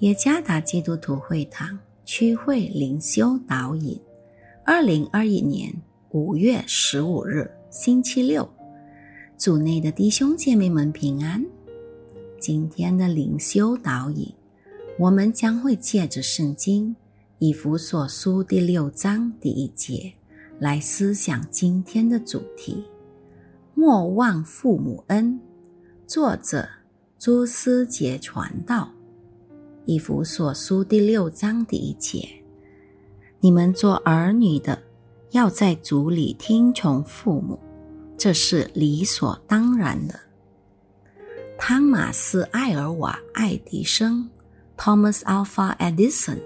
耶加达基督徒会堂区会灵修导引，二零二一年五月十五日星期六，组内的弟兄姐妹们平安。今天的灵修导引，我们将会借着圣经以弗所书第六章第一节来思想今天的主题：莫忘父母恩。作者朱思杰传道。以弗所书第六章第一节：你们做儿女的，要在主里听从父母，这是理所当然的。汤马斯·艾尔瓦·爱迪生 （Thomas Alva Edison）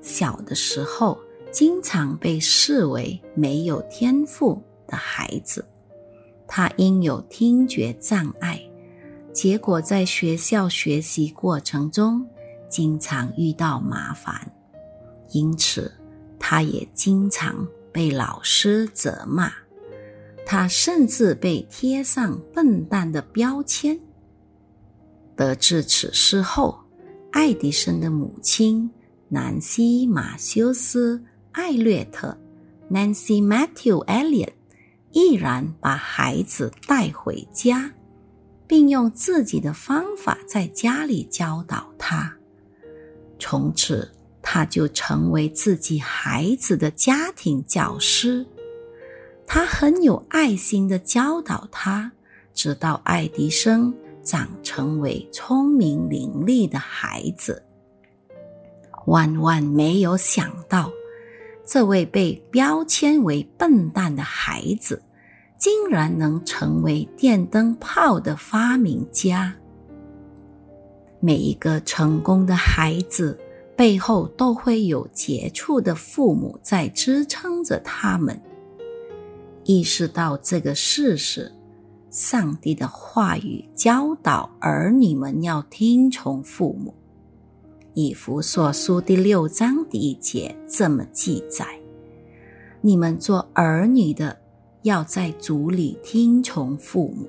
小的时候，经常被视为没有天赋的孩子。他因有听觉障碍，结果在学校学习过程中。经常遇到麻烦，因此他也经常被老师责骂。他甚至被贴上笨蛋的标签。得知此事后，爱迪生的母亲南希·马修斯·艾略特 （Nancy Matthew Elliot） 毅然把孩子带回家，并用自己的方法在家里教导他。从此，他就成为自己孩子的家庭教师。他很有爱心的教导他，直到爱迪生长成为聪明伶俐的孩子。万万没有想到，这位被标签为笨蛋的孩子，竟然能成为电灯泡的发明家。每一个成功的孩子背后都会有杰出的父母在支撑着他们。意识到这个事实，上帝的话语教导儿女们要听从父母。以弗所书第六章第一节这么记载：“你们做儿女的，要在主里听从父母。”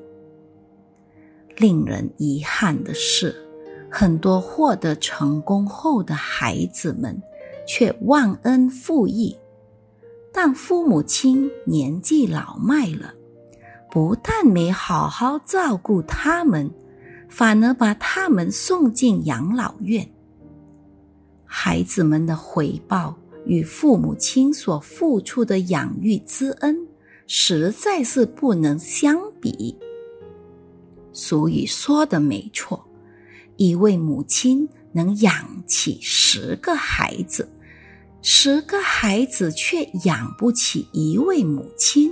令人遗憾的是。很多获得成功后的孩子们，却忘恩负义。但父母亲年纪老迈了，不但没好好照顾他们，反而把他们送进养老院。孩子们的回报与父母亲所付出的养育之恩，实在是不能相比。俗语说的没错。一位母亲能养起十个孩子，十个孩子却养不起一位母亲。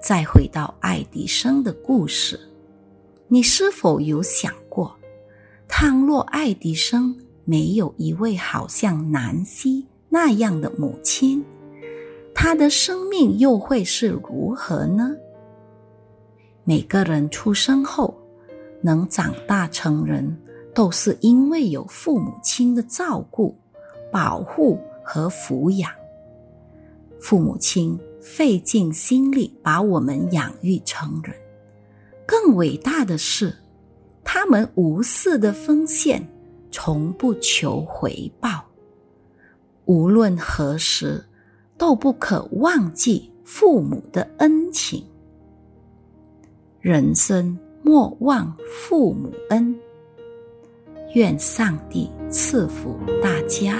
再回到爱迪生的故事，你是否有想过，倘若爱迪生没有一位好像南希那样的母亲，他的生命又会是如何呢？每个人出生后。能长大成人，都是因为有父母亲的照顾、保护和抚养。父母亲费尽心力把我们养育成人，更伟大的是，他们无私的奉献，从不求回报。无论何时，都不可忘记父母的恩情。人生。莫忘父母恩，愿上帝赐福大家。